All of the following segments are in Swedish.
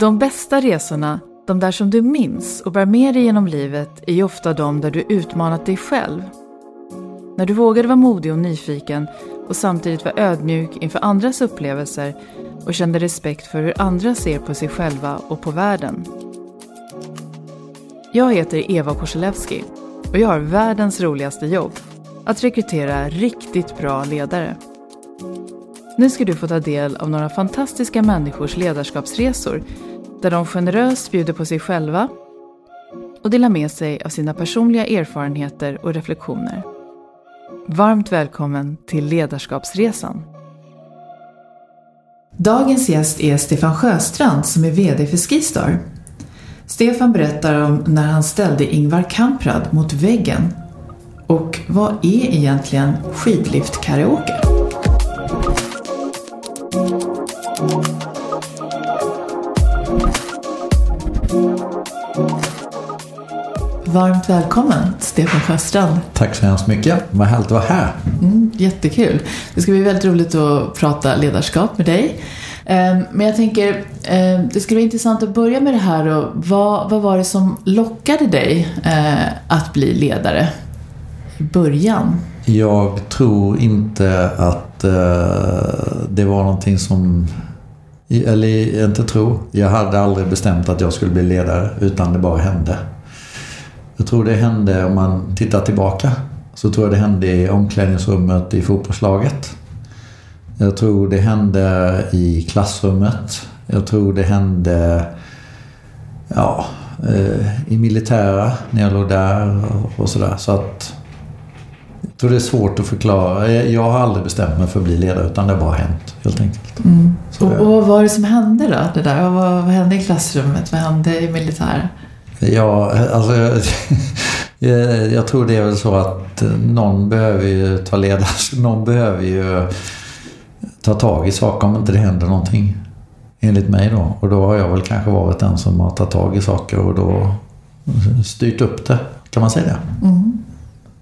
De bästa resorna, de där som du minns och bär med dig genom livet, är ju ofta de där du utmanat dig själv. När du vågade vara modig och nyfiken och samtidigt var ödmjuk inför andras upplevelser och kände respekt för hur andra ser på sig själva och på världen. Jag heter Eva Korselewski och jag har världens roligaste jobb. Att rekrytera riktigt bra ledare. Nu ska du få ta del av några fantastiska människors ledarskapsresor där de generöst bjuder på sig själva och delar med sig av sina personliga erfarenheter och reflektioner. Varmt välkommen till Ledarskapsresan. Dagens gäst är Stefan Sjöstrand som är VD för Skistar. Stefan berättar om när han ställde Ingvar Kamprad mot väggen. Och vad är egentligen skidliftkaraoke? karaoke Varmt välkommen Stefan Sjöstrand. Tack så hemskt mycket. Vad härligt att vara här. Mm, jättekul. Det ska bli väldigt roligt att prata ledarskap med dig. Ehm, men jag tänker, ehm, det skulle vara intressant att börja med det här. Och vad, vad var det som lockade dig eh, att bli ledare i början? Jag tror inte att eh, det var någonting som... Eller inte tro. Jag hade aldrig bestämt att jag skulle bli ledare utan det bara hände. Jag tror det hände, om man tittar tillbaka, så tror jag det hände i omklädningsrummet i fotbollslaget. Jag tror det hände i klassrummet. Jag tror det hände ja, eh, i militära när jag låg där och sådär. Så att tror det är svårt att förklara. Jag har aldrig bestämt mig för att bli ledare utan det har bara hänt helt enkelt. Mm. Och, och, vad var det som hände då? Det där? Vad, vad hände i klassrummet? Vad hände i militären? Ja, alltså jag, jag tror det är väl så att någon behöver ju ta ledarskap. Någon behöver ju ta tag i saker om inte det händer någonting. Enligt mig då. Och då har jag väl kanske varit den som har tagit tag i saker och då styrt upp det. Kan man säga det? Mm.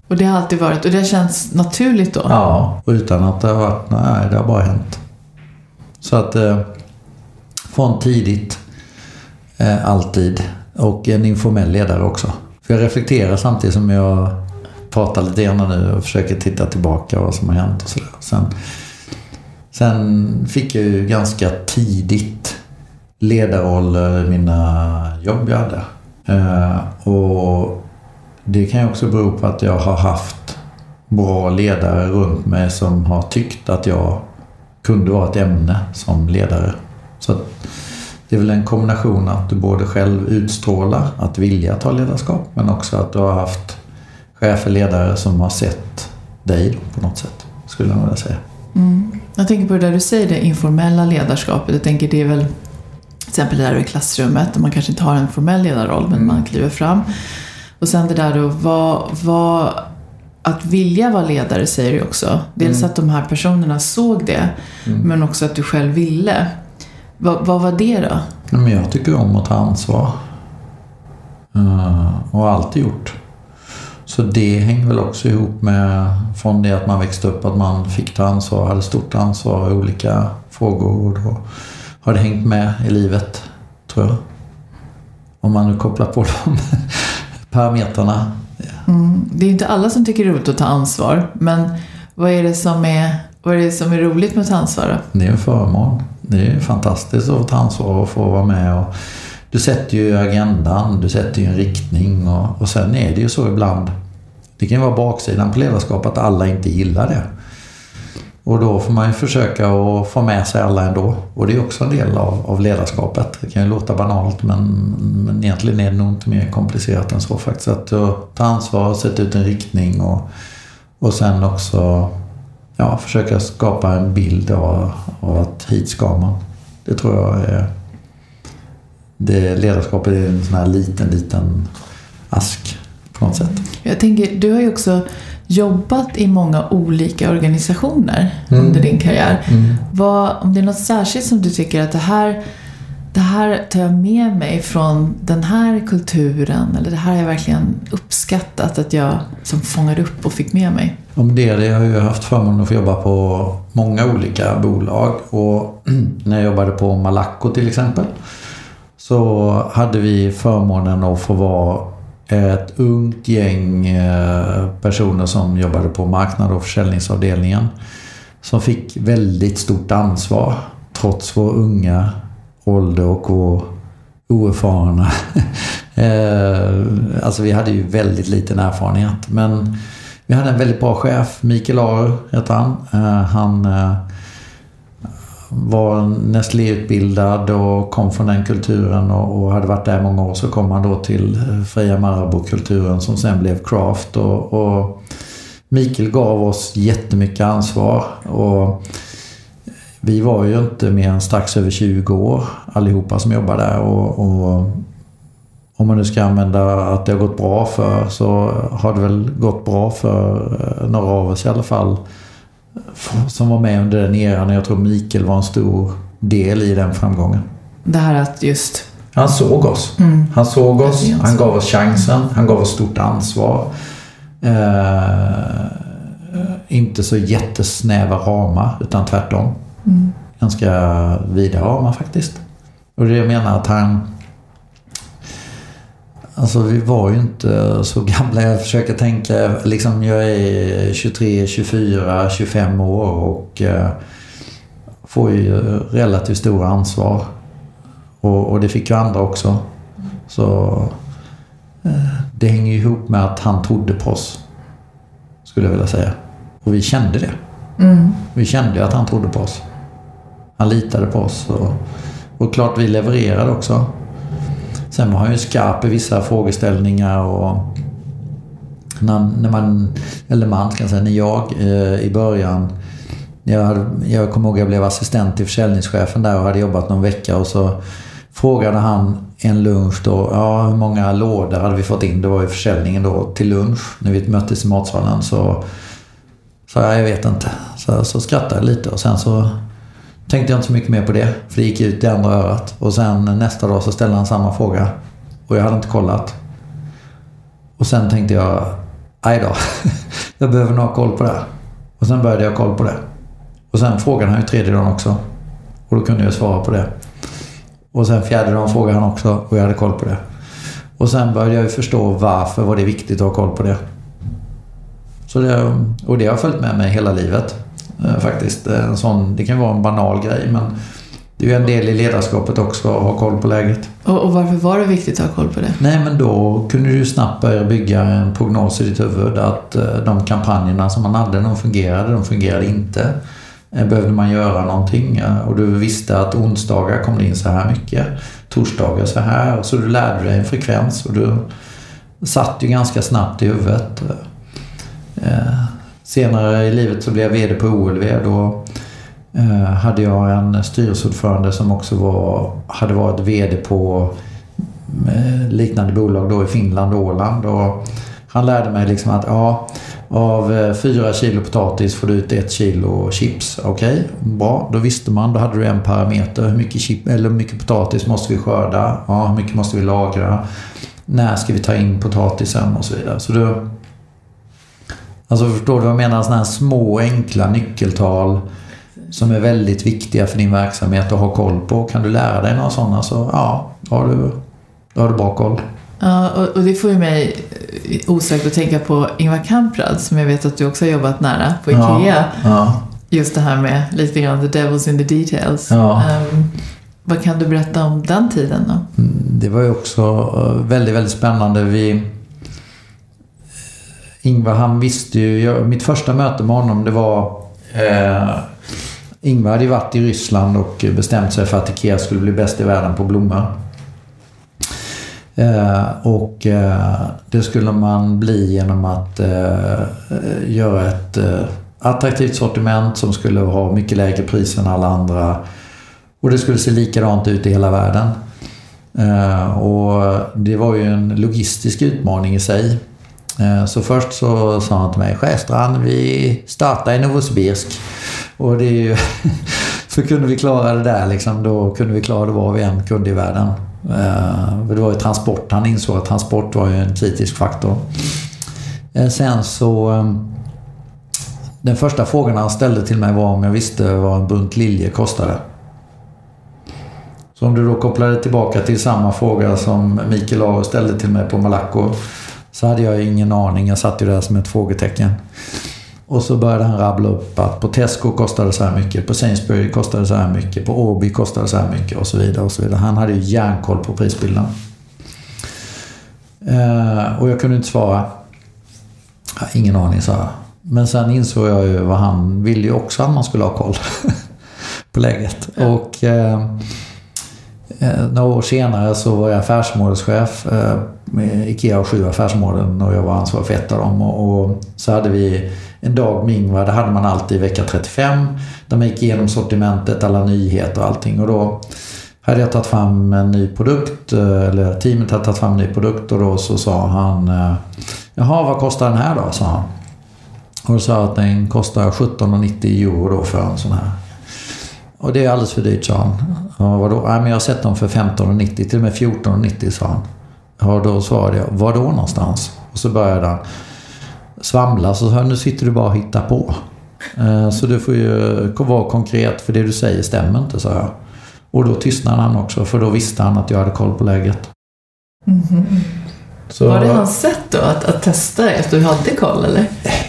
Och det har alltid varit, och det känns naturligt då? Ja, och utan att det har varit, nej det har bara hänt. Så att eh, från tidigt, eh, alltid och en informell ledare också. För jag reflekterar samtidigt som jag pratar lite grann nu och försöker titta tillbaka vad som har hänt och sådär. Sen, sen fick jag ju ganska tidigt ledarroller i mina jobb jag hade. Eh, och det kan ju också bero på att jag har haft bra ledare runt mig som har tyckt att jag kunde vara ett ämne som ledare. Så det är väl en kombination att du både själv utstrålar att vilja ta ledarskap men också att du har haft chefer, ledare som har sett dig på något sätt, skulle jag vilja säga. Mm. Jag tänker på det där du säger, det informella ledarskapet. Jag tänker det är väl till exempel där i klassrummet, där man kanske inte har en formell ledarroll men mm. man kliver fram. Och sen det där då, vad, vad, att vilja vara ledare säger du också. Dels mm. att de här personerna såg det, mm. men också att du själv ville. Vad, vad var det då? Men jag tycker om att ta ansvar. Uh, och har alltid gjort. Så det hänger väl också ihop med från det att man växte upp att man fick ta ansvar, hade stort ansvar i olika frågor. Och då har det hängt med i livet, tror jag. Om man nu kopplar på de parametrarna. Mm, det är inte alla som tycker det är roligt att ta ansvar, men vad är det som är, vad är, det som är roligt med att ta ansvar då? Det är en förmån. Det är fantastiskt att ta ansvar och få vara med. Och du sätter ju agendan, du sätter ju en riktning och, och sen är det ju så ibland. Det kan ju vara baksidan på ledarskap att alla inte gillar det. Och då får man ju försöka att få med sig alla ändå. Och det är också en del av, av ledarskapet. Det kan ju låta banalt men, men egentligen är det nog inte mer komplicerat än så faktiskt. Att eh, ta ansvar, sätta ut en riktning och, och sen också ja, försöka skapa en bild av, av att hit ska man. Det tror jag är... Det ledarskapet är en sån här liten, liten ask på något sätt. Jag tänker, du har ju också jobbat i många olika organisationer mm. under din karriär. Mm. Vad, om det är något särskilt som du tycker att det här, det här tar jag med mig från den här kulturen eller det här har jag verkligen uppskattat att jag som fångade upp och fick med mig? Om det, det har jag haft förmånen att få jobba på många olika bolag och när jag jobbade på Malaco till exempel så hade vi förmånen att få vara ett ungt gäng eh, personer som jobbade på marknad och försäljningsavdelningen. Som fick väldigt stort ansvar trots vår unga ålder och vår oerfarna. Eh, alltså vi hade ju väldigt liten erfarenhet. Men vi hade en väldigt bra chef, Mikael Ahr heter han. Eh, han var Nestlé-utbildad och kom från den kulturen och, och, hade varit där många år. Så kom han då till eh, Freja Marabou-kulturen som sen blev Craft. Och, och Mikael gav oss jättemycket ansvar. Och vi var ju inte mer än strax över 20 år allihopa som jobbade där. Och, och om man nu ska använda att det har gått bra för så har det väl gått bra för eh, några av oss i alla fall som var med under den eran. Jag tror Mikael var en stor del i den framgången. Det här att just... Han såg oss. Mm. Han såg oss, han gav oss chansen, han gav oss stort ansvar. Eh, inte så jättesnäva ramar, utan tvärtom. Mm. Ganska vida ramar faktiskt. Och det jag menar att han Alltså vi var ju inte så gamla. Jag försöker tänka, liksom jag är 23, 24, 25 år och eh, får ju relativt stora ansvar. Och, och, det fick ju andra också. Så eh, det hänger ju ihop med att han trodde på oss. Skulle jag vilja säga. Och vi kände det. Mm. Vi kände att han trodde på oss. Han litade på oss. Och, och klart vi levererade också. Sen var han ju skarp i vissa frågeställningar och när, när man, eller man ska säga, när jag eh, i början jag, hade, jag kommer ihåg att jag blev assistent till försäljningschefen där och hade jobbat någon vecka och så frågade han en lunch då, ja hur många lådor hade vi fått in? Det var ju försäljningen då till lunch när vi möttes i matsalen. Så sa jag, jag vet inte. Så, så skrattade jag lite och sen så tänkte jag inte så mycket mer på det, för det gick ut i andra örat. Och sen nästa dag så ställde han samma fråga. Och jag hade inte kollat. Och sen tänkte jag, aj då, jag behöver nog ha koll på det. här. Och sen började jag ha koll på det. Och sen frågade han ju tredje dagen också. Och då kunde jag svara på det. Och sen fjärde dagen frågade han också och jag hade koll på det. Och sen började jag ju förstå varför var det viktigt att ha koll på det. Så det och det har följt med mig hela livet. Eh, faktiskt. Eh, en sån, det kan vara en banal grej men det är ju en del i ledarskapet också att ha koll på läget. Och, och, varför var det viktigt att ha koll på det? Nej men då kunde du snabbt börja bygga en prognos i ditt huvud att eh, de kampanjerna som man hade, de fungerade, de fungerade inte. Behövde man göra någonting och du visste att onsdagar kom det in så här mycket, torsdagar så här. Så du lärde dig en frekvens och du satt ju ganska snabbt i huvudet. Senare i livet så blev jag VD på OLV. Då eh, hade jag en styrelseordförande som också var, hade varit VD på eh, liknande bolag då i Finland och Åland. Och han lärde mig liksom att ja, av eh, fyra kilo potatis får du ut ett kilo chips. Okej, okay, bra. Då visste man, då hade du en parameter. Hur mycket, chip, eller hur mycket potatis måste vi skörda? Ja, hur mycket måste vi lagra? När ska vi ta in potatisen och så vidare. Så då Alltså förstår du vad jag menar? Sådana här små enkla nyckeltal som är väldigt viktiga för din verksamhet att ha koll på. Kan du lära dig några sådana så ja, då har du, då har du bra koll. Ja, och det får ju mig osökt att tänka på Ingvar Kamprad som jag vet att du också har jobbat nära på IKEA. Ja, ja. Just det här med lite grann the devil's in the details. Ja. Um, vad kan du berätta om den tiden då? Mm, det var ju också eh, väldigt, väldigt spännande. Vi Ingvar han visste ju, jag, mitt första möte med honom det var eh, Ingvar hade ju varit i Ryssland och bestämt sig för att Ikea skulle bli bäst i världen på blommor. Eh, och eh, det skulle man bli genom att eh, göra ett eh, attraktivt sortiment som skulle ha mycket lägre pris än alla andra. Och det skulle se likadant ut i hela världen. Eh, och det var ju en logistisk utmaning i sig. Eh, så först så sa han till mig, Sjöstrand, vi startar i Novosibirsk. Och det är ju... så kunde vi klara det där liksom, då kunde vi klara det var vi än kunde i världen. Eh, det var ju transport, han insåg att transport var ju en kritisk faktor. Eh, sen så... Den första frågan han ställde till mig var om jag visste vad en bunt lilje kostade. Så om du då kopplade tillbaka till samma fråga som Mikael A ställde till mig på Malaco så hade jag ingen aning. Jag satt ju där som ett frågetecken. Och så började han rabbla upp att på Tesco kostade så här mycket, på Sainsbury kostade så här mycket, på Åby kostade så här mycket och så vidare. och så vidare. Han hade ju järnkoll på prisbilden. Eh, och jag kunde inte svara. Ingen aning, sa jag. Men sen insåg jag ju vad han ville ju också att man skulle ha koll på läget. Ja. Och eh, eh, några år senare så var jag affärsområdeschef eh, med IKEA och sju affärsområden och jag var ansvarig för ett av dem. Och, och så hade vi en dag med Ingvar, det hade man alltid i vecka 35. Där man gick igenom sortimentet, alla nyheter och allting. Och då hade jag tagit fram en ny produkt, eh, eller teamet hade tagit fram en ny produkt och då så sa han eh, Jaha, vad kostar den här då? sa han. Och då sa jag att den kostar 17,90 euro då för en sån här. Och det är alldeles för dyrt, sa han. Ja, vadå? Nej, men jag har sett dem för 15,90 till och med 14,90 sa han. Ja, då svarade jag, var då någonstans? Och så började han svamla. Så sa nu sitter du bara och hittar på. Eh, så du får ju vara konkret, för det du säger stämmer inte, sa jag. Och då tystnade han också, för då visste han att jag hade koll på läget. Mm -hmm. Så, var det hans sätt då att, att testa att du hade koll eller?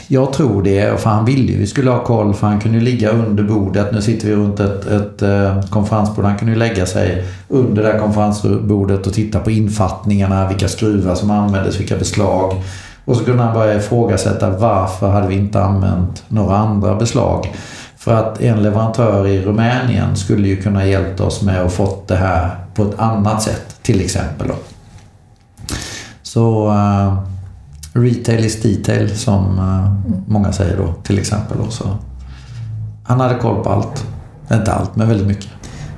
Jag tror det, för han ville ju vi skulle ha koll för han kunde ju ligga under bordet. Nu sitter vi runt ett, ett eh, konferensbord. Han kunde ju lägga sig under det här konferensbordet och titta på infattningarna, vilka skruvar som användes, vilka beslag. Och så kunde han börja ifrågasätta varför hade vi inte använt några andra beslag. För att en leverantör i Rumänien skulle ju kunna hjälpt oss med att fått det här på ett annat sätt, till exempel. Då. Så uh, retail is detail som uh, många säger då till exempel. Då, så. Han hade koll på allt. Inte allt, men väldigt mycket.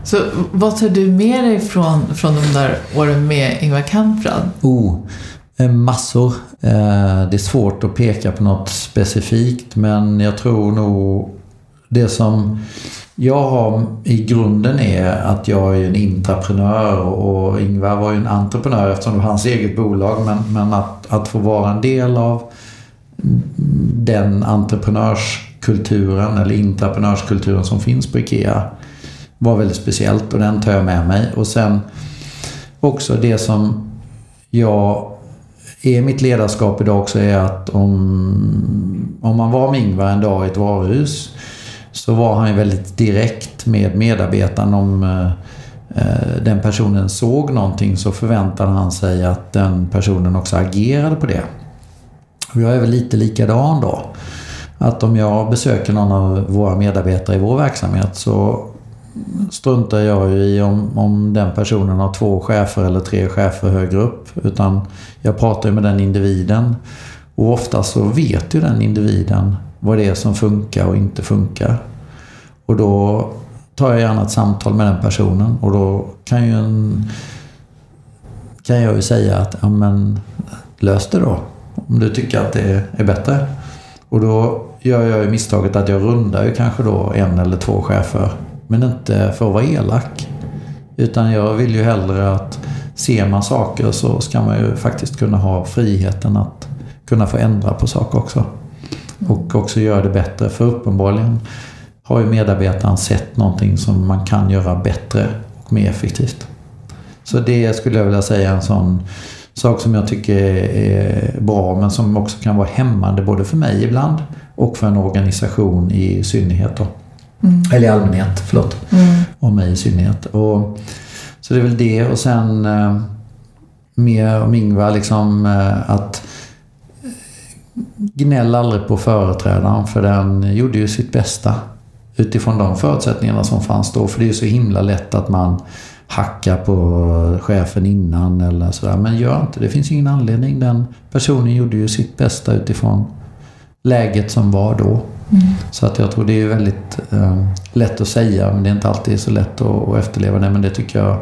Så vad tar du med dig från, från de där åren med Ingvar Kamprad? Oh, eh, massor. Det är svårt att peka på något specifikt men jag tror nog det som jag har i grunden är att jag är en intraprenör och Ingvar var ju en entreprenör eftersom det var hans eget bolag. Men, men att, att få vara en del av den entreprenörskulturen eller intraprenörskulturen som finns på IKEA var väldigt speciellt och den tar jag med mig. Och sen också det som jag är mitt ledarskap idag också är att om, om man var med Ingvar en dag i ett varuhus så var han ju väldigt direkt med medarbetaren om eh, eh, den personen såg någonting så förväntade han sig att den personen också agerade på det. Och jag är väl lite likadan då. Att om jag besöker någon av våra medarbetare i vår verksamhet så struntar jag ju i om, om den personen har två chefer eller tre chefer högre upp. Utan jag pratar ju med den individen. Och ofta så vet ju den individen vad det är som funkar och inte funkar. Och då tar jag gärna ett samtal med den personen och då kan ju en, kan jag ju säga att ja, men, lös det då. Om du tycker att det är bättre. Och då gör jag ju misstaget att jag rundar ju kanske då en eller två chefer. Men inte för att vara elak. Utan jag vill ju hellre att ser man saker så ska man ju faktiskt kunna ha friheten att kunna få ändra på saker också. Och också göra det bättre. För uppenbarligen har ju medarbetaren sett någonting som man kan göra bättre och mer effektivt. Så det skulle jag vilja säga är en sån sak som jag tycker är bra men som också kan vara hämmande både för mig ibland och för en organisation i synnerhet. Då. Mm. Eller i allmänhet, förlåt. Mm. Och mig i synnerhet. Och, så det är väl det och sen eh, mer om Ingvar liksom eh, att gnäll aldrig på företrädaren för den gjorde ju sitt bästa utifrån de förutsättningarna som fanns då. För det är ju så himla lätt att man hackar på chefen innan eller sådär. Men gör inte det. Finns ingen anledning. Den personen gjorde ju sitt bästa utifrån läget som var då. Mm. Så att jag tror det är väldigt eh, lätt att säga men det är inte alltid så lätt att, att efterleva det. Men det tycker jag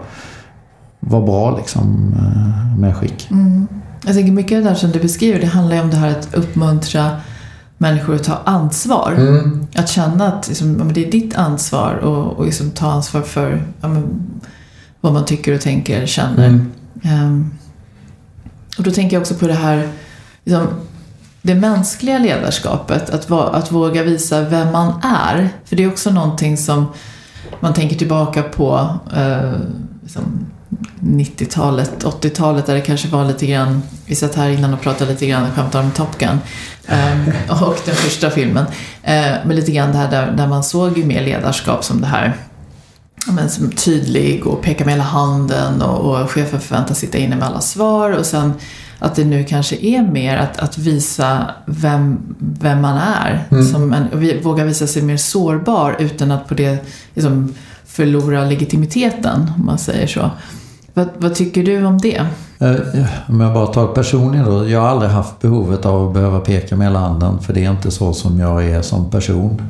var bra liksom eh, med skick. Mm. Jag tänker mycket av det där som du beskriver, det handlar ju om det här att uppmuntra människor att ta ansvar. Mm. Att känna att liksom, det är ditt ansvar och, och liksom ta ansvar för ja, men, vad man tycker och tänker, känner. Mm. Um, och då tänker jag också på det här liksom, det mänskliga ledarskapet, att, va, att våga visa vem man är. För det är också någonting som man tänker tillbaka på uh, liksom, 90-talet, 80-talet där det kanske var lite grann, vi satt här innan och pratade lite grann och skämtade om Top Gun um, och den första filmen. Uh, men lite grann det här där, där man såg ju mer ledarskap som det här men som tydlig och peka med hela handen och, och chefen förväntas sitta inne med alla svar och sen att det nu kanske är mer att, att visa vem, vem man är. Mm. Som en, våga visa sig mer sårbar utan att på det liksom, förlora legitimiteten, om man säger så. Vad, vad tycker du om det? Eh, om jag bara tar personligen då. Jag har aldrig haft behovet av att behöva peka med hela handen för det är inte så som jag är som person.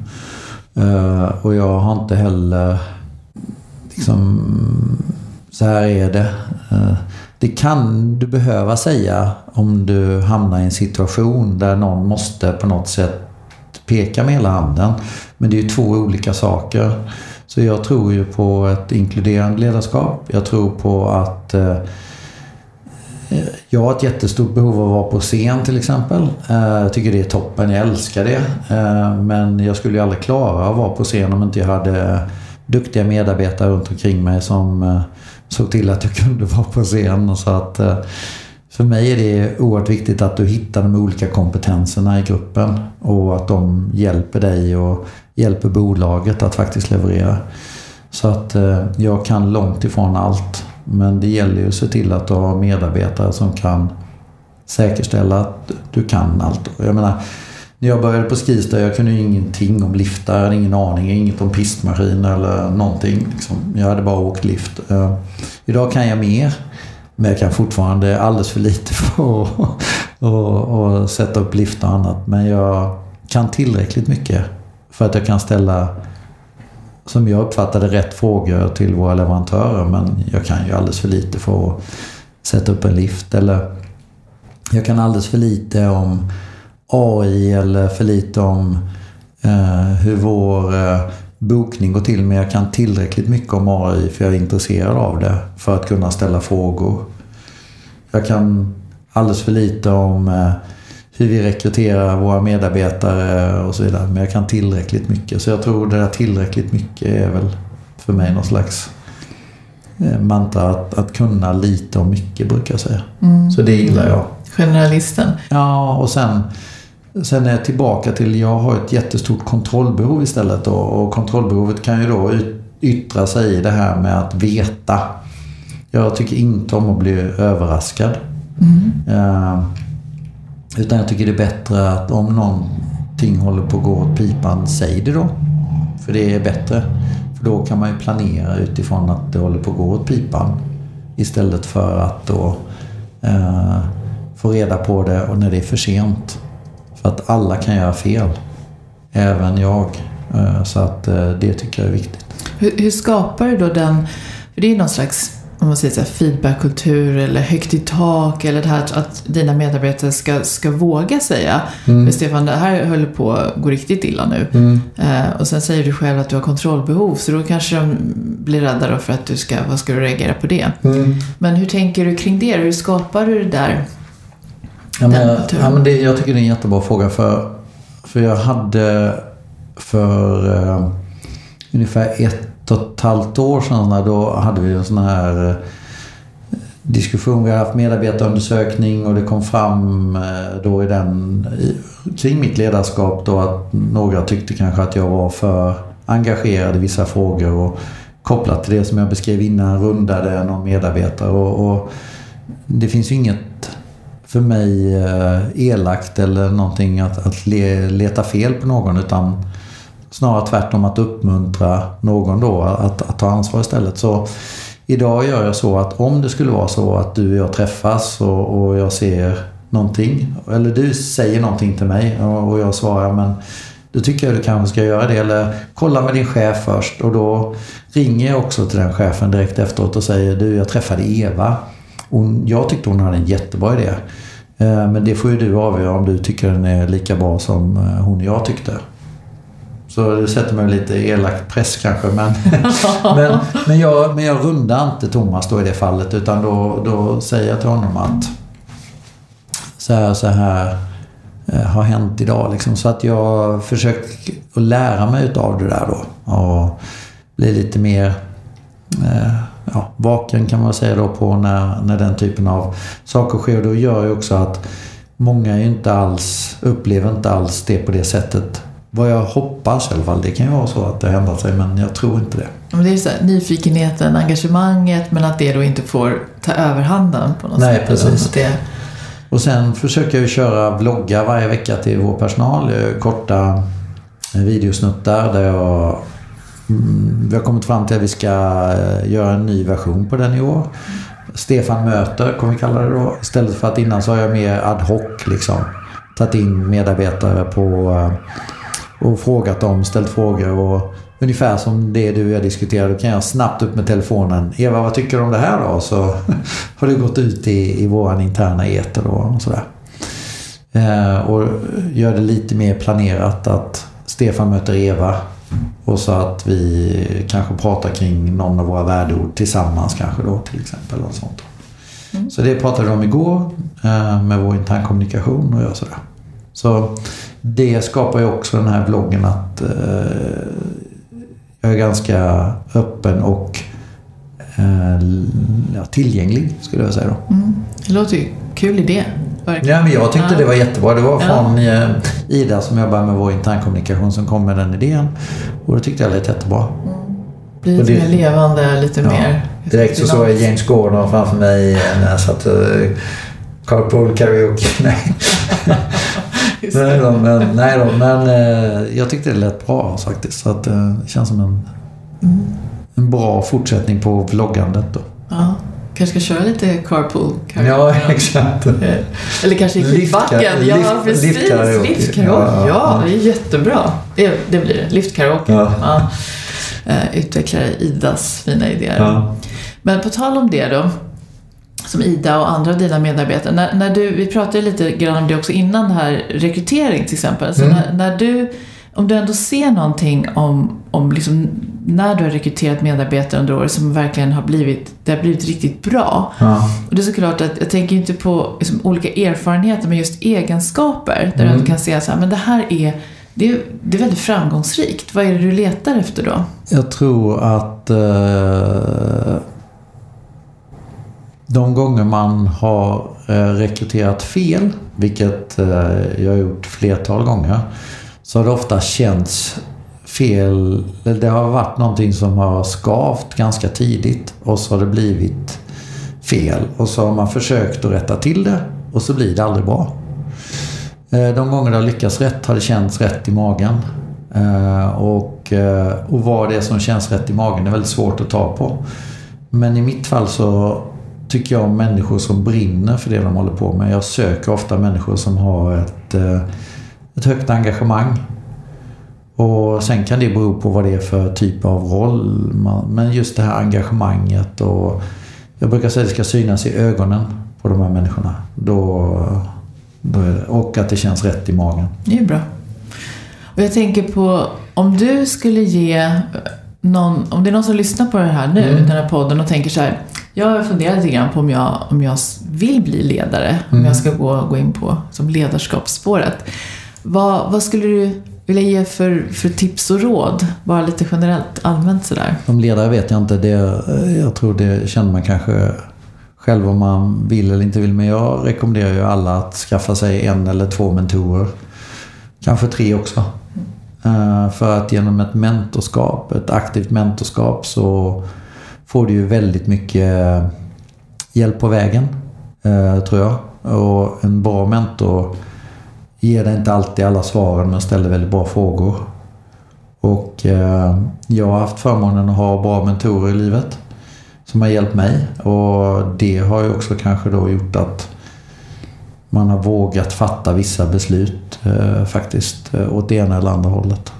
Eh, och jag har inte heller liksom, så här är det. Eh, det kan du behöva säga om du hamnar i en situation där någon måste på något sätt peka med hela handen. Men det är ju två olika saker. Så jag tror ju på ett inkluderande ledarskap. Jag tror på att eh, jag har ett jättestort behov av att vara på scen till exempel. Eh, jag tycker det är toppen, jag älskar det. Eh, men jag skulle ju aldrig klara att vara på scen om inte jag hade duktiga medarbetare runt omkring mig som eh, såg till att jag kunde vara på scen. Så att, eh, för mig är det oerhört viktigt att du hittar de olika kompetenserna i gruppen och att de hjälper dig och hjälper bolaget att faktiskt leverera. Så att eh, jag kan långt ifrån allt. Men det gäller ju att se till att du har medarbetare som kan säkerställa att du kan allt. Jag menar, när jag började på Skistar, jag kunde ju ingenting om liftar, jag hade ingen aning, inget om pistmaskiner eller någonting. Liksom. Jag hade bara åkt lift. Eh, idag kan jag mer, men jag kan fortfarande alldeles för lite för att sätta upp liftar och annat. Men jag kan tillräckligt mycket för att jag kan ställa, som jag uppfattade rätt frågor till våra leverantörer. Men jag kan ju alldeles för lite för att sätta upp en lift. Eller jag kan alldeles för lite om AI eller för lite om eh, hur vår eh, bokning går till. Men jag kan tillräckligt mycket om AI för jag är intresserad av det för att kunna ställa frågor. Jag kan alldeles för lite om eh, hur vi rekryterar våra medarbetare och så vidare. Men jag kan tillräckligt mycket. Så jag tror det där tillräckligt mycket är väl för mig någon slags eh, mantra att, att kunna lite om mycket brukar jag säga. Mm. Så det gillar jag. Generalisten. Ja, och sen Sen är jag tillbaka till, jag har ett jättestort kontrollbehov istället då, och kontrollbehovet kan ju då yttra sig i det här med att veta. Jag tycker inte om att bli överraskad. Mm. Uh, utan jag tycker det är bättre att om någonting håller på att gå åt pipan, säg det då. För det är bättre. För då kan man ju planera utifrån att det håller på att gå åt pipan. Istället för att då eh, få reda på det och när det är för sent. För att alla kan göra fel. Även jag. Eh, så att eh, det tycker jag är viktigt. Hur, hur skapar du då den, för det är någon slags om man säger så här, feedbackkultur eller högt i tak eller det här att dina medarbetare ska, ska våga säga mm. Stefan, det här höll på att gå riktigt illa nu. Mm. Eh, och sen säger du själv att du har kontrollbehov så då kanske de blir rädda då för att du ska, vad ska du reagera på det? Mm. Men hur tänker du kring det? Hur skapar du det där Ja, men, ja, men det, jag tycker det är en jättebra fråga. För, för jag hade för uh, ungefär ett och ett halvt år sedan då hade vi en sån här eh, diskussion. Vi har haft medarbetarundersökning och det kom fram eh, då i den kring mitt ledarskap då att några tyckte kanske att jag var för engagerad i vissa frågor och kopplat till det som jag beskrev innan rundade någon medarbetare och, och det finns ju inget för mig eh, elakt eller någonting att, att leta fel på någon utan snarare tvärtom att uppmuntra någon då att, att ta ansvar istället. Så idag gör jag så att om det skulle vara så att du och jag träffas och, och jag ser någonting eller du säger någonting till mig och, och jag svarar men då tycker jag du kanske ska göra det. Eller kolla med din chef först och då ringer jag också till den chefen direkt efteråt och säger du jag träffade Eva. Hon, jag tyckte hon hade en jättebra idé. Eh, men det får ju du avgöra om du tycker den är lika bra som eh, hon och jag tyckte. Så det sätter mig lite elak press kanske. Men, men, men, jag, men jag rundar inte Thomas då i det fallet. Utan då, då säger jag till honom att så här, så här eh, har hänt idag. Liksom. Så att jag försöker att lära mig utav det där då. Och bli lite mer eh, ja, vaken kan man säga då på när, när den typen av saker sker. Det gör ju också att många inte alls, upplever inte alls det på det sättet. Vad jag hoppas i alla fall. Det kan ju vara så att det har ändrat sig men jag tror inte det. Men det är så här, nyfikenheten, engagemanget men att det då inte får ta överhanden på något Nej, sätt. precis. Att Det, Och sen försöker jag ju köra vloggar varje vecka till vår personal. Gör Korta videosnuttar där jag... mm, Vi har kommit fram till att vi ska eh, göra en ny version på den i år. Stefan möter, kommer vi kalla det då. Istället för att innan så har jag mer ad hoc liksom. Tagit in medarbetare på... Och frågat dem, ställt frågor och ungefär som det du och jag diskuterade. Då kan jag snabbt upp med telefonen. Eva, vad tycker du om det här då? Så har det gått ut i, i våran interna eter då och sådär. Eh, och gör det lite mer planerat att Stefan möter Eva och så att vi kanske pratar kring någon av våra värdeord tillsammans kanske då till exempel. Och sånt. Mm. Så det pratade vi om igår eh, med vår internkommunikation och gör sådär. Så det skapar ju också den här vloggen att eh, jag är ganska öppen och eh, ja, tillgänglig skulle jag säga då. mm, det låter ju kul idé. Verkligen. Ja, men jag tyckte Ja. det var jättebra. Det var Ja. från eh, Ida som jobbar med vår internkommunikation som kom med den idén. Och det tyckte jag lät jättebra. Blir Och lite mer levande, lite Ja. mer... Direkt så såg jag James Gordon framför mig när jag satt uh, Carpool Karaoke. Nej. Nej då, men, nej då, men eh, jag tyckte det lät bra faktiskt. Så att, eh, det känns som en, Mm. en bra fortsättning på vloggandet då. Ja, kanske ska köra lite carpool Ja, exakt. Eh, Eller kanske i Lift- skidbacken. Ja, lift- precis. liftkaraoke. Liftkaraoke. Ja, Ja, det är jättebra. Det, det blir det. Liftkaraoke. Ja. Ja. Utvecklar Idas fina idéer. Ja. Men på tal om det då. Som Ida och andra av dina medarbetare. När, när du, vi pratade lite grann om det också innan det här rekrytering till exempel. Så Mm. när, när du, om du ändå ser någonting om, om liksom, när du har rekryterat medarbetare under året som verkligen har blivit, det har blivit riktigt bra. Ja. Och det är såklart att jag tänker inte på liksom, olika erfarenheter men just egenskaper. Där Mm. du kan se så här, men det här är, det är, det är väldigt framgångsrikt. Vad är det du letar efter då? Jag tror att eh, de gånger man har eh, rekryterat fel, vilket eh, jag har gjort flertal gånger, så har det ofta känts fel. Det har varit någonting som har skavt ganska tidigt och så har det blivit fel. Och så har man försökt att rätta till det och så blir det aldrig bra. Eh, de gånger det har lyckats rätt har det känts rätt i magen. Och, och vad det är som känns rätt i magen är väldigt svårt att ta på. Men i mitt fall så tycker jag om människor som brinner för det de håller på med. Jag söker ofta människor som har ett, eh, ett högt engagemang. Och sen kan det bero på vad det är för typ av roll. Men just det här engagemanget och jag brukar säga att det ska synas i ögonen på de här människorna. Då, då det, och att det känns rätt i magen. Det är bra. Och jag tänker på om du skulle ge någon, om det är någon som lyssnar på det här nu, Mm. den här podden och tänker så här. Jag har funderat lite grann på om jag, om jag vill bli ledare, om Mm. jag ska gå, gå in på som ledarskapsspåret. Vad, vad skulle du vilja ge för, för tips och råd? Bara lite generellt, allmänt sådär. Som ledare vet jag inte. Det, jag tror det känner man kanske själv om man vill eller inte vill. Men jag rekommenderar ju alla att skaffa sig en eller två mentorer. Kanske tre också. Eh, För att genom ett mentorskap, ett aktivt mentorskap så får du ju väldigt mycket eh, hjälp på vägen. Eh, tror jag. Och en bra mentor ger dig inte alltid alla svaren men ställer väldigt bra frågor. Och eh, jag har haft förmånen att ha bra mentorer i livet som har hjälpt mig. Och det har ju också kanske då gjort att man har vågat fatta vissa beslut eh, faktiskt åt det ena eller andra hållet.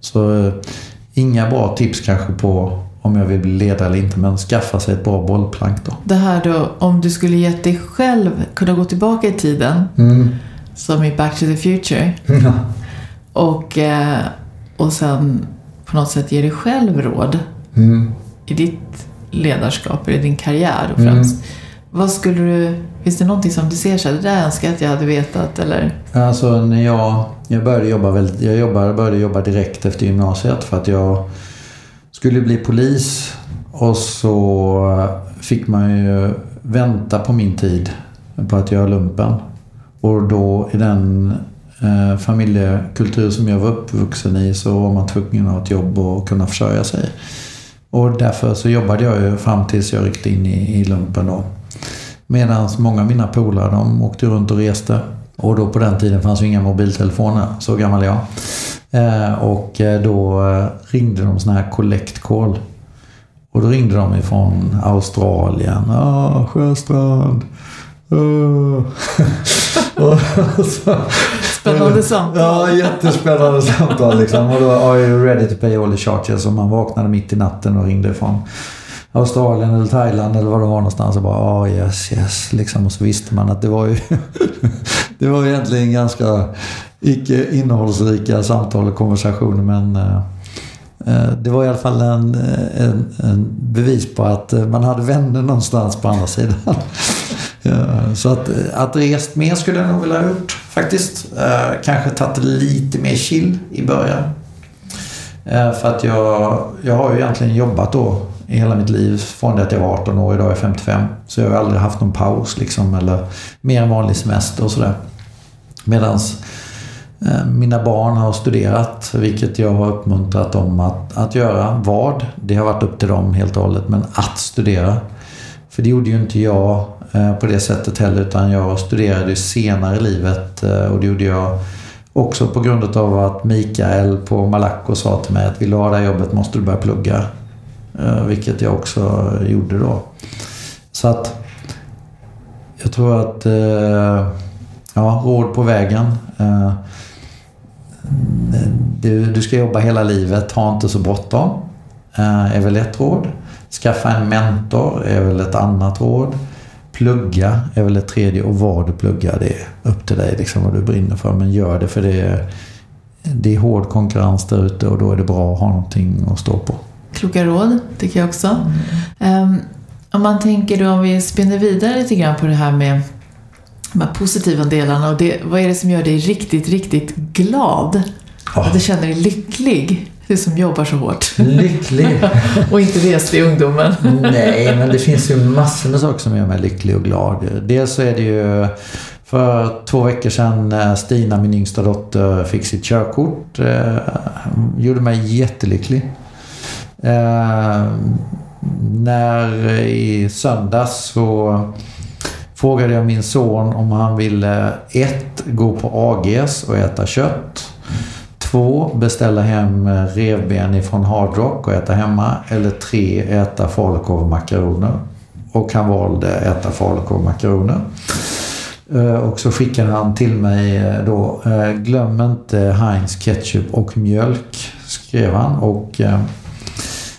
Så eh, inga bra tips kanske på om jag vill bli ledare eller inte men skaffa sig ett bra bollplank då. Det här då, om du skulle gett dig själv kunna gå tillbaka i tiden, som i Back to the Future, och, eh, och sen på något sätt ge dig själv råd Mm. i ditt ledarskap, i din karriär och Mm. främst. Vad skulle du, finns det någonting som du ser så här, det där önskar jag att jag hade vetat eller? Alltså när jag, jag började jobba väldigt, jag jobbade, började jobba direkt efter gymnasiet för att jag skulle bli polis Och så fick man ju vänta på min tid på att göra lumpen. Och då i den eh, familjekultur som jag var uppvuxen i så var man tvungen att ha ett jobb och kunna försörja sig. Och därför så jobbade jag ju fram tills jag ryckte in i, i lumpen då. Medan många av mina polare de åkte runt och reste. Och då på den tiden fanns ju inga mobiltelefoner, så gammal är jag. Eh, och eh, då eh, ringde de sån här collect call. Och då ringde de ifrån Australien. Ah, Sjöstrand. Uh. Spännande samtal. Ja, jättespännande samtal liksom. Och då, are you ready to pay all the charges? Och man vaknade mitt i natten och ringde ifrån Australien eller Thailand eller vad det var någonstans och bara ja, oh, yes, yes. Liksom. Och så visste man att det var ju det var egentligen ganska icke innehållsrika samtal och konversationer men eh, eh, det var i alla fall en, eh, en, en, bevis på att man hade vänner någonstans på andra sidan. Så att, att rest mer skulle jag nog vilja ha gjort faktiskt. Kanske tagit lite mer chill i början. För att jag, jag har ju egentligen jobbat då i hela mitt liv från det att jag var 18 år. Idag är jag 55. Så jag har aldrig haft någon paus liksom eller mer än vanlig semester och sådär. Medans Eh, mina barn har studerat, vilket jag har uppmuntrat dem att, att göra. Vad? Det har varit upp till dem helt och hållet. Men att studera. För det gjorde ju inte jag eh, på det sättet heller. Utan jag studerade senare i livet. Eh, och det gjorde jag också på grund av att Mikael på Malaco sa till mig att vill du ha det här jobbet måste du börja plugga. Vilket jag också gjorde då. Så att jag tror att ja, råd på vägen. Eh, du, du ska jobba hela livet, ha inte så bråttom. Är väl ett råd. Skaffa en mentor är väl ett annat råd. Plugga är väl ett tredje och vad du pluggar det är upp till dig liksom vad du brinner för. Men gör det för det är, det är hård konkurrens där ute och då är det bra att ha någonting att stå på. Kloka råd, tycker jag också. Mm. Um, om man tänker då, om vi spinner vidare lite grann på det här med de här positiva delarna och det, vad är det som gör dig riktigt, riktigt glad? Oh. Att du känner dig lycklig? Du som jobbar så hårt. Lycklig? och inte reslig i ungdomen. Nej, men det finns ju massor med saker som gör mig lycklig och glad. Dels så är det ju för två veckor sedan när Stina, min yngsta dotter, fick sitt körkort. Eh, gjorde mig jättelycklig. Eh, när i söndags så frågade jag min son om han ville ett, gå på AGs och äta kött. Två, beställa hem revben ifrån Hard Rock och äta hemma. Eller tre, äta falukorv och makaroner. Och han valde äta falukorv och makaroner. Eh, och så skickade han till mig eh, då, eh, glöm inte Heinz ketchup och mjölk, skrev han. Och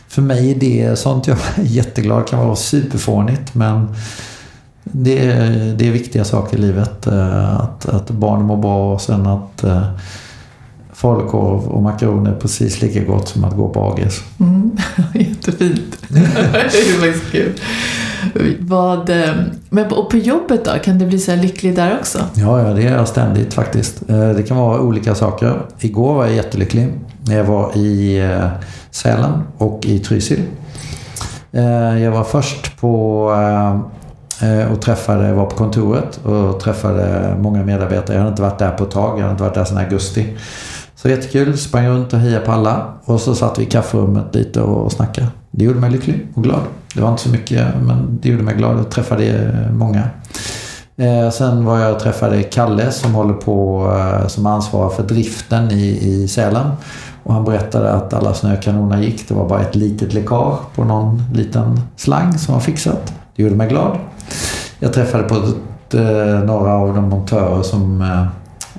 för mig är det sånt jag är jätteglad kan vara superfånigt men det är, det är viktiga saker i livet. Eh, att, att barn mår bra och sen att uh, falukorv och makaroner är precis lika gott som att gå på AGs. Mm, jättefint. det är faktiskt kul. Vad, eh, men och på jobbet då? Kan du bli så lycklig där också? Ja, ja, det är jag ständigt faktiskt. Det kan vara olika saker. Igår var jag jättelycklig. Jag var i Sälen och i Trysil. Eh, jag var först på eh, Eh, och träffade, var på kontoret och träffade många medarbetare. Jag hade inte varit där på ett tag. Jag hade inte varit där sedan augusti. Så jättekul. Sprang runt och hejade på alla. Och så satt vi i kafferummet lite och snackade. Det gjorde mig lycklig och glad. Det var inte så mycket men det gjorde mig glad. och träffade många. Eh, sen var jag och träffade Kalle som håller på eh, som ansvarar för driften i, i Sälen. Och han berättade att alla snökanoner gick. Det var bara ett litet läckage på någon liten slang som var fixat. Det gjorde mig glad. Jag träffade på ett, eh, några av de montörer som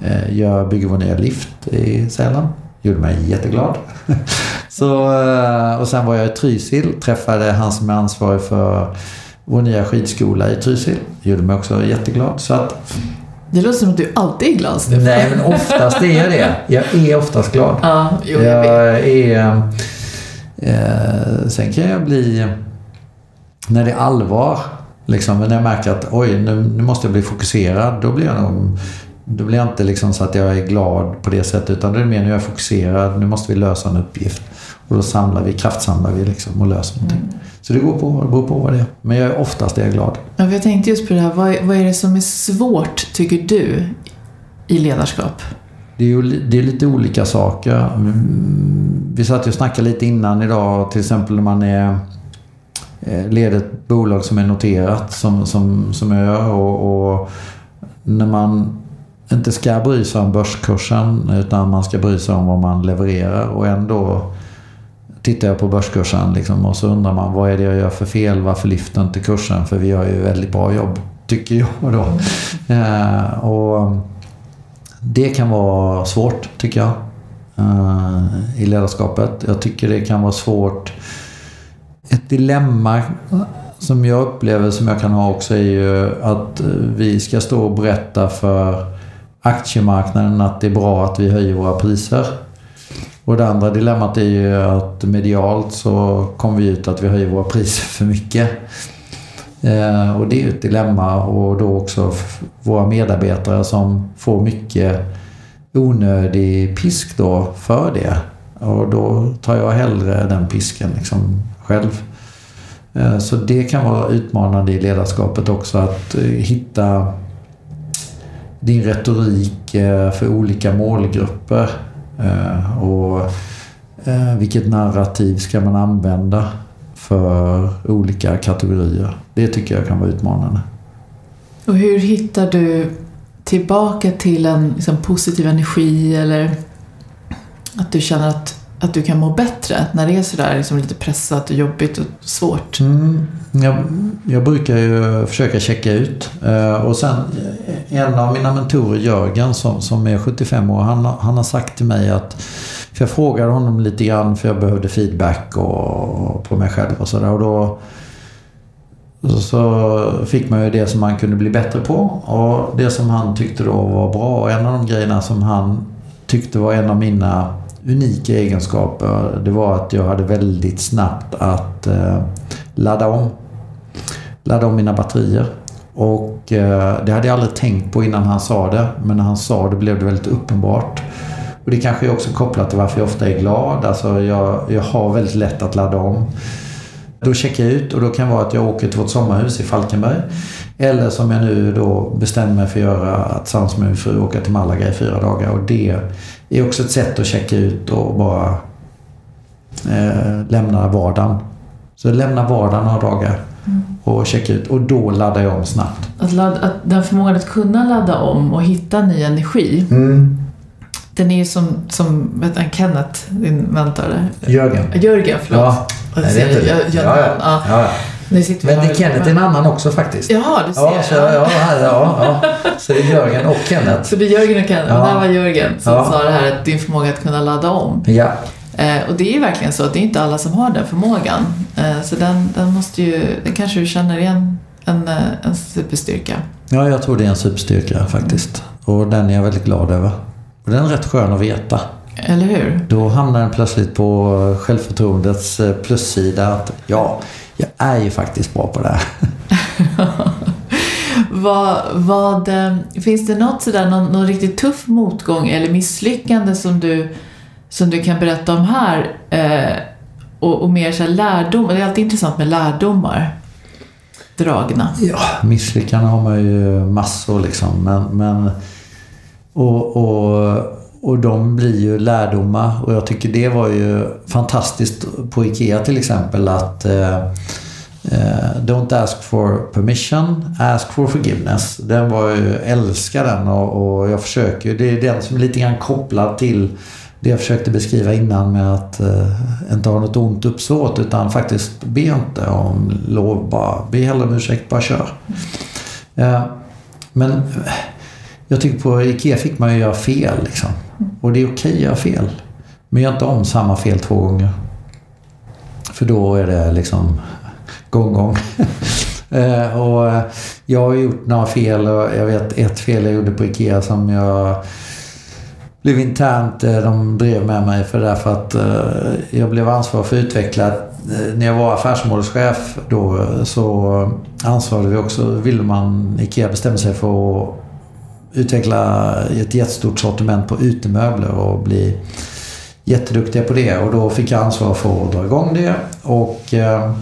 eh, gör, bygger vår nya lift i Sälen. Gjorde mig jätteglad. Så, eh, och sen var jag i Trysil. Träffade han som är ansvarig för vår nya skidskola i Trysil. Gjorde mig också jätteglad. Så att det låter som att du alltid är glad, Stefan. Nej, men oftast är jag det. Jag är oftast glad. Ja, jo, jag, jag är... Eh, sen kan jag bli... När det är allvar, liksom, när jag märker att oj, nu, nu måste jag bli fokuserad. Då blir jag nog... Då blir jag inte liksom så att jag är glad på det sättet. Utan det är mer när jag är fokuserad. Nu måste vi lösa en uppgift. Och då samlar vi, kraftsamlar vi liksom och löser någonting. Mm. Så det går på, det beror på vad det är. Men jag är oftast är jag glad. Ja, jag tänkte just på det här, vad är, vad är det som är svårt, tycker du, i ledarskap? Det är, ju, det är lite olika saker. Mm, Vi satt ju och snackade lite innan idag, till exempel när man är leder ett bolag som är noterat som, som, som jag gör och, och när man inte ska bry sig om börskursen utan man ska bry sig om vad man levererar och ändå tittar jag på börskursen liksom, och så undrar man vad är det jag gör för fel? Varför lyfter inte kursen? För vi gör ju väldigt bra jobb, tycker jag då. Eh, och det kan vara svårt, tycker jag, eh, i ledarskapet. Jag tycker det kan vara svårt. Ett dilemma som jag upplever, som jag kan ha också, är ju att eh, vi ska stå och berätta för aktiemarknaden att det är bra att vi höjer våra priser. Och det andra dilemmat är ju att medialt så kommer vi ut att vi höjer våra priser för mycket. Eh, och det är ju ett dilemma och då också våra medarbetare som får mycket onödig pisk då för det. Och då tar jag hellre den pisken liksom själv. Eh, så det kan vara utmanande i ledarskapet också att eh, hitta din retorik eh, för olika målgrupper. Och vilket narrativ ska man använda för olika kategorier. Det tycker jag kan vara utmanande. Och hur hittar du tillbaka till en liksom, positiv energi eller att du känner att, att du kan må bättre när det är sådär liksom, lite pressat och jobbigt och svårt? Mm, jag, jag brukar ju försöka checka ut. Eh, och sen eh, en av mina mentorer, Jörgen, som, som är 75 år, han, har- han har sagt till mig att för jag frågade honom lite grann för jag behövde feedback och, på mig själv och sådär. Och då så fick man ju det som man kunde bli bättre på och det som han tyckte då var bra. Och en av de grejerna som han tyckte var en av mina unika egenskaper det var att jag hade väldigt snabbt att eh, ladda om. Ladda om mina batterier. Och eh, det hade jag aldrig tänkt på innan han sa det. Men när han sa det blev det väldigt uppenbart. Och det kanske är också kopplat till varför jag ofta är glad. Alltså jag, jag har väldigt lätt att ladda om. Då checkar jag ut och då kan det vara att jag åker till vårt sommarhus i Falkenberg. Eller som jag nu då bestämmer mig för att göra, att tillsammans med min fru åka till Malaga i fyra dagar. Och det är också ett sätt att checka ut och bara eh, lämna vardagen. Så lämna vardagen några dagar och checka ut. Och då laddar jag om snabbt. Att, ladda, att den förmågan att kunna ladda om och hitta ny energi, den är ju som, som vet han, Kenneth, din mentor. Jörgen. Jörgen, förlåt. Ja, nej, det är inte det. jag- Ja, ja. ja. Men här det och- Kenneth är en annan också faktiskt. Jaha, du ser. Ja, så, ja, ja, ja, så det är Jörgen och Kenneth. Så det är Jörgen och Kenneth. Ja. Och där var Jörgen som Ja. sa det här att din förmåga att kunna ladda om. Ja, Eh, och det är ju verkligen så att det är inte alla som har den förmågan. Eh, så den, den måste ju, den kanske du känner igen en, eh, en superstyrka. ja, jag tror det är en superstyrka faktiskt. Och den är jag väldigt glad över. Och den är rätt skön att veta. Eller hur? Då hamnar den plötsligt på självförtroendets eh, plussida. Att ja, jag är ju faktiskt bra på det här. Vad, vad, eh, finns det något sådär, någon, någon riktigt tuff motgång eller misslyckande som du, som du kan berätta om här? Eh, och, och mer så här lärdom, det är alltid intressant med lärdomar dragna. Ja, misslyckanden har man ju massor liksom. Men, men, och, och, och de blir ju lärdomar. Och jag tycker det var ju fantastiskt på IKEA till exempel att eh, eh, Don't ask for permission, ask for forgiveness. Den var ju, jag älskar den och, och jag försöker ju. Det är den som är lite grann kopplad till det jag försökte beskriva innan med att eh, inte ha något ont uppsåt utan faktiskt be inte om lov. Bara, be hellre om ursäkt, bara kör. Eh, men jag tycker på IKEA fick man ju göra fel liksom. Och det är okej att göra fel. Men gör inte om samma fel två gånger. För då är det liksom gång, gång. Eh, och eh, jag har gjort några fel och jag vet ett fel jag gjorde på IKEA som jag blev internt, eh, de drev med mig för därför att jag blev ansvarig för att utveckla. När jag var affärsområdeschef då så ansvarade vi också, ville man, IKEA bestämde sig för att utveckla ett jättestort sortiment på utemöbler och bli jätteduktiga på det. Och då fick jag ansvar för att dra igång det. Och eh,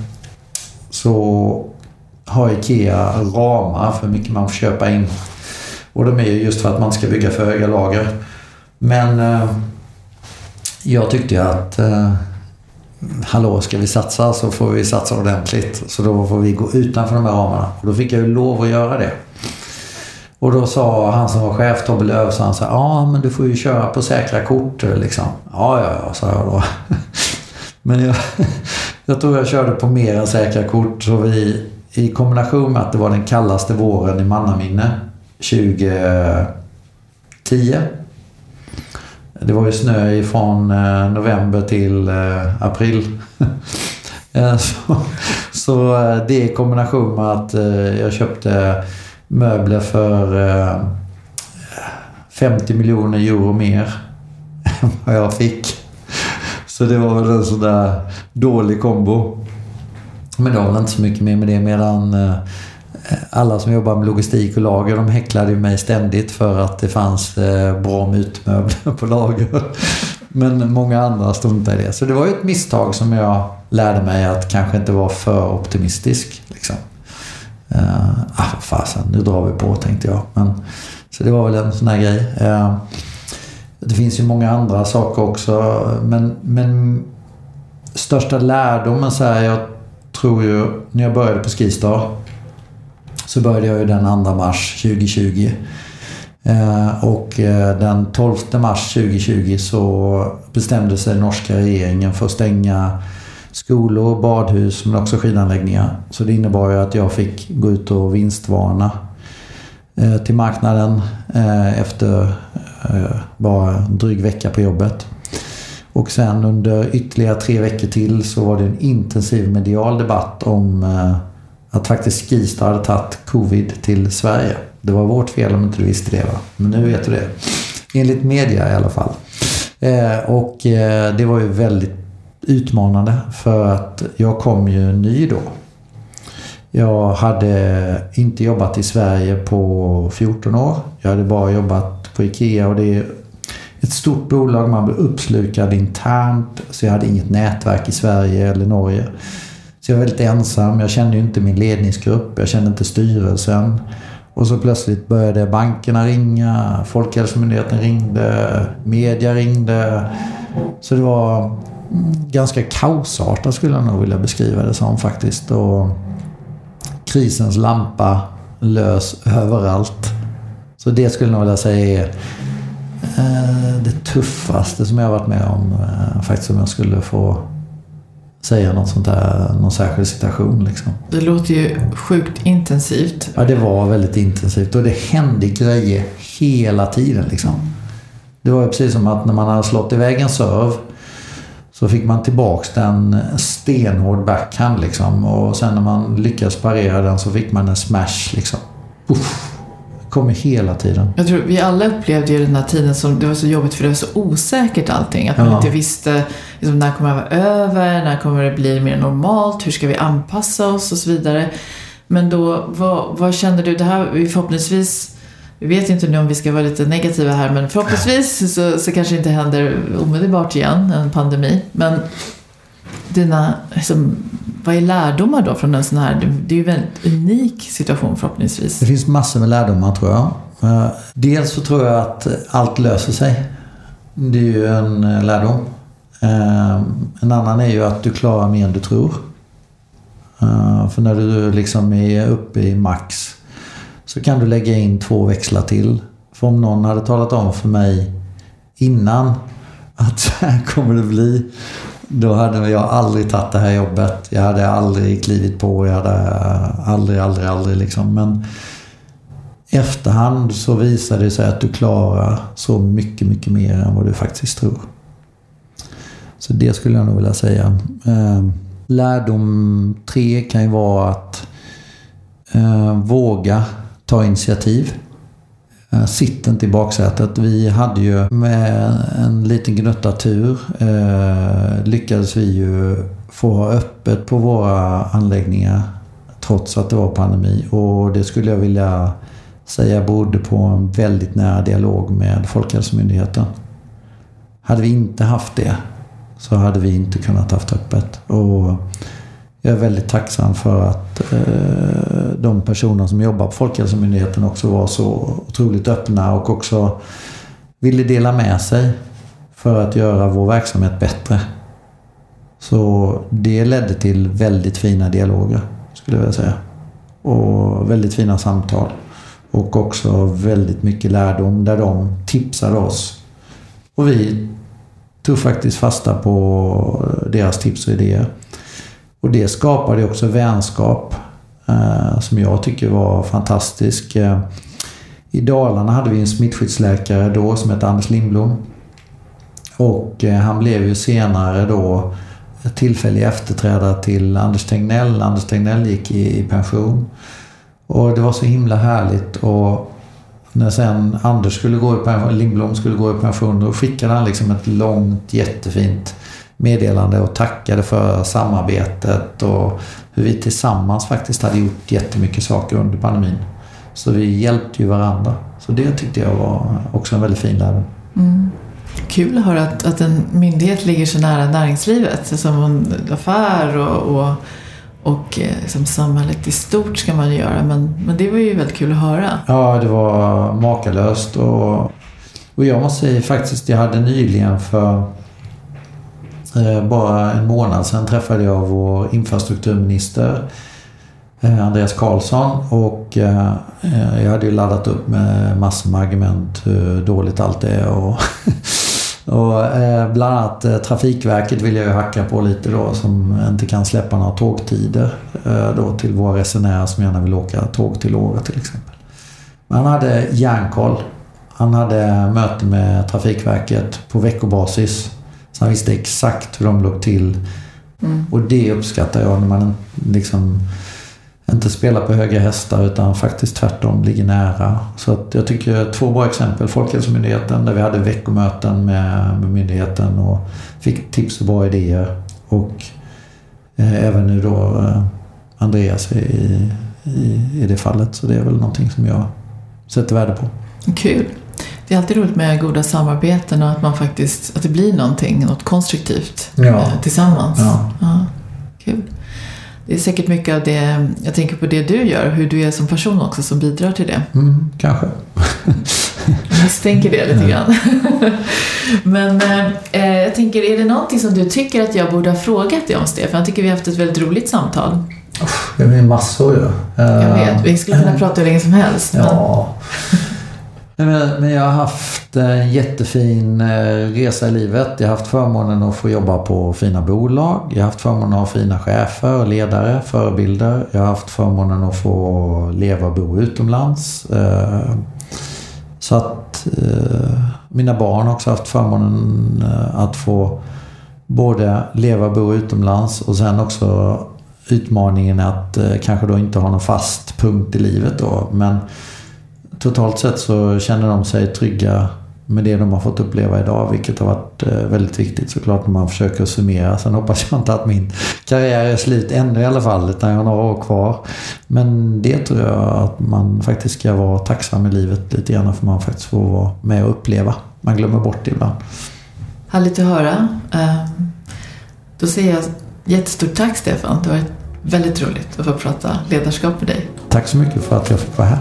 så har IKEA ramar för hur mycket man får köpa in. Och de är ju just för att man ska bygga för höga lager. Men eh, jag tyckte att eh, hallå, ska vi satsa så får vi satsa ordentligt. Så då får vi gå utanför de här ramarna. Och då fick jag ju lov att göra det. Och då sa han som var chef, Tobbe Lööf, så han sa ja men du får ju köra på säkra kort liksom. Ja, ja, ja, sa jag då. men jag, jag tror jag körde på mer än säkra kort. Så vi, i kombination med att det var den kallaste våren i mannaminne 2010 det var ju snö ifrån eh, november till eh, april. Eh, så, så det i kombination med att jag köpte möbler för eh, 50 miljoner euro mer än vad jag fick. Så det var väl en sån där dålig kombo. Men det var väl inte så mycket mer med det medan eh, alla som jobbar med logistik och lager de häcklade ju mig ständigt för att det fanns eh, bra mutmöbler på lager. Men många andra struntade i det. Så det var ju ett misstag som jag lärde mig att kanske inte vara för optimistisk. Liksom. Uh, ah, fasen, nu drar vi på tänkte jag. Men, så det var väl en sån här grej. Uh, det finns ju många andra saker också. Men, men största lärdomen så här, jag tror ju när jag började på Skistar så började jag ju den 2 mars 2020. Eh, och eh, den 12 mars 2020 så bestämde sig norska regeringen för att stänga skolor, badhus men också skidanläggningar. Så det innebar ju att jag fick gå ut och vinstvarna eh, till marknaden eh, efter eh, bara en dryg vecka på jobbet. Och sen under ytterligare tre veckor till så var det en intensiv medial debatt om att faktiskt Skistar hade tagit covid till Sverige. Det var vårt fel om inte du visste det va? Men nu vet du det. Enligt media i alla fall. Och det var ju väldigt utmanande för att jag kom ju ny då. Jag hade inte jobbat i Sverige på 14 år. Jag hade bara jobbat på IKEA och det är ett stort bolag. Man blir uppslukad internt. Så jag hade inget nätverk i Sverige eller Norge. Så jag var väldigt ensam. Jag kände ju inte min ledningsgrupp. Jag kände inte styrelsen. Och så plötsligt började bankerna ringa. Folkhälsomyndigheten ringde. Media ringde. Så det var ganska kaosartat skulle jag nog vilja beskriva det som faktiskt. Och krisens lampa lös överallt. Så det skulle jag nog vilja säga är eh, det tuffaste som jag har varit med om. Eh, faktiskt om jag skulle få säga något sånt där, någon särskild situation. Liksom. Det låter ju sjukt intensivt. Ja, det var väldigt intensivt och det hände grejer hela tiden. Liksom. Det var ju precis som att när man hade slått iväg en serv så fick man tillbaks den stenhård backhand liksom. Och sen när man lyckades parera den så fick man en smash liksom. Uff kommer hela tiden. Jag tror vi alla upplevde ju den här tiden som det var så jobbigt för det var så osäkert allting. Att man ja. inte visste liksom, när kommer det vara över, när kommer det bli mer normalt, hur ska vi anpassa oss och så vidare. Men då, vad, vad kände du? Det här förhoppningsvis vi vet inte nu om vi ska vara lite negativa här, men förhoppningsvis så, så kanske det inte händer omedelbart igen, en pandemi. Men dina, liksom, vad är lärdomar då från en sån här, det är ju en väldigt unik situation förhoppningsvis. Det finns massor med lärdomar tror jag. Eh, dels så tror jag att allt löser sig. Det är ju en eh, lärdom. Eh, en annan är ju att du klarar mer än du tror. För när du liksom är uppe i max så kan du lägga in två växlar till. För om någon hade talat om för mig innan att så här kommer det bli då hade jag aldrig tagit det här jobbet. Jag hade aldrig klivit på. Jag hade aldrig, aldrig, aldrig liksom. Men efterhand så visar det sig att du klarar så mycket, mycket mer än vad du faktiskt tror. Så det skulle jag nog vilja säga. Eh, lärdom tre kan ju vara att eh, våga ta initiativ. Eh, sitt inte i baksätet. Vi hade ju med en liten gnutta tur eh, lyckades vi ju få ha öppet på våra anläggningar trots att det var pandemi. Och det skulle jag vilja säga berodde på en väldigt nära dialog med Folkhälsomyndigheten. Hade vi inte haft det så hade vi inte kunnat haft öppet. Och jag är väldigt tacksam för att eh, de personer som jobbar på Folkhälsomyndigheten också var så otroligt öppna och också ville dela med sig för att göra vår verksamhet bättre. Så det ledde till väldigt fina dialoger, skulle jag vilja säga. Och väldigt fina samtal. Och också väldigt mycket lärdom där de tipsade oss. Och vi tog faktiskt fasta på eh, deras tips och idéer. Och det skapade också vänskap eh, som jag tycker var fantastisk. Eh, I Dalarna hade vi en smittskyddsläkare då som hette Anders Lindblom. Och eh, han blev ju senare då tillfällig efterträdare till Anders Tegnell. Anders Tegnell gick i, i pension. Och det var så himla härligt. Och när sen Anders skulle gå i pension, Lindblom skulle gå i pension, då skickade han liksom ett långt jättefint meddelande och tackade för samarbetet och hur vi tillsammans faktiskt hade gjort jättemycket saker under pandemin. Så vi hjälpte ju varandra. Så det tyckte jag var också en väldigt fin lärdom. Mm. Kul att höra att, att en myndighet ligger så nära näringslivet, som en affär och, och, och eh, liksom samhället i stort ska man ju göra. Men, men det var ju väldigt kul att höra. Ja, det var makalöst. Och, och jag måste säga faktiskt, jag hade nyligen för Eh, bara en månad sedan träffade jag vår infrastrukturminister eh, Andreas Karlsson och eh, jag hade ju laddat upp med massor med argument hur dåligt allt är och, och bland annat Trafikverket vill jag ju hacka på lite då som inte kan släppa några tågtider då till våra resenärer som gärna vill åka tåg till Åre till exempel. Men han hade järnkoll. Han hade möte med Trafikverket på veckobasis så han visste exakt hur de låg till. Mm. Och det uppskattar jag när man liksom inte spelar på höga hästar utan faktiskt tvärtom ligger nära. Så att jag tycker två bra exempel. Folkhälsomyndigheten där vi hade veckomöten med, med myndigheten och fick tips och bra idéer. Och eh, även nu då eh, Andreas i, i, i det fallet. Så det är väl någonting som jag sätter värde på. Kul. Det är alltid roligt med goda samarbeten och att man faktiskt, att det blir någonting, något konstruktivt ja. Eh, tillsammans. Ja. ja. Kul. Det är säkert mycket av det, jag tänker på det du gör, hur du är som person också som bidrar till det. Mm, kanske. jag misstänker det lite grann. Men eh, jag tänker, är det någonting som du tycker att jag borde ha frågat dig om Stefan? Jag tycker vi har haft ett väldigt roligt samtal. Det är massor ju. Ja. Jag vet, vi skulle kunna prata hur länge som helst. Ja. Men jag har haft en jättefin eh, resa i livet. Jag har haft förmånen att få jobba på fina bolag. Jag har haft förmånen att ha fina chefer och ledare, förebilder. Jag har haft förmånen att få leva och bo utomlands. Eh, så att eh, mina barn har också haft förmånen att få både leva och bo utomlands och sen också utmaningen att kanske då inte ha någon fast punkt i livet då. Men totalt sett så känner de sig trygga med det de har fått uppleva idag, vilket har varit eh, väldigt viktigt såklart när man försöker summera. Sen hoppas jag inte att min karriär är slut ännu i alla fall, utan jag har några år kvar. Men det tror jag att man faktiskt ska vara tacksam i livet lite grann för man faktiskt får vara med och uppleva. Man glömmer bort det ibland. Härligt att höra. Ehm, då säger jag jättestort tack Stefan. Det har varit väldigt roligt att få prata ledarskap med dig. Tack så mycket för att jag fick vara här.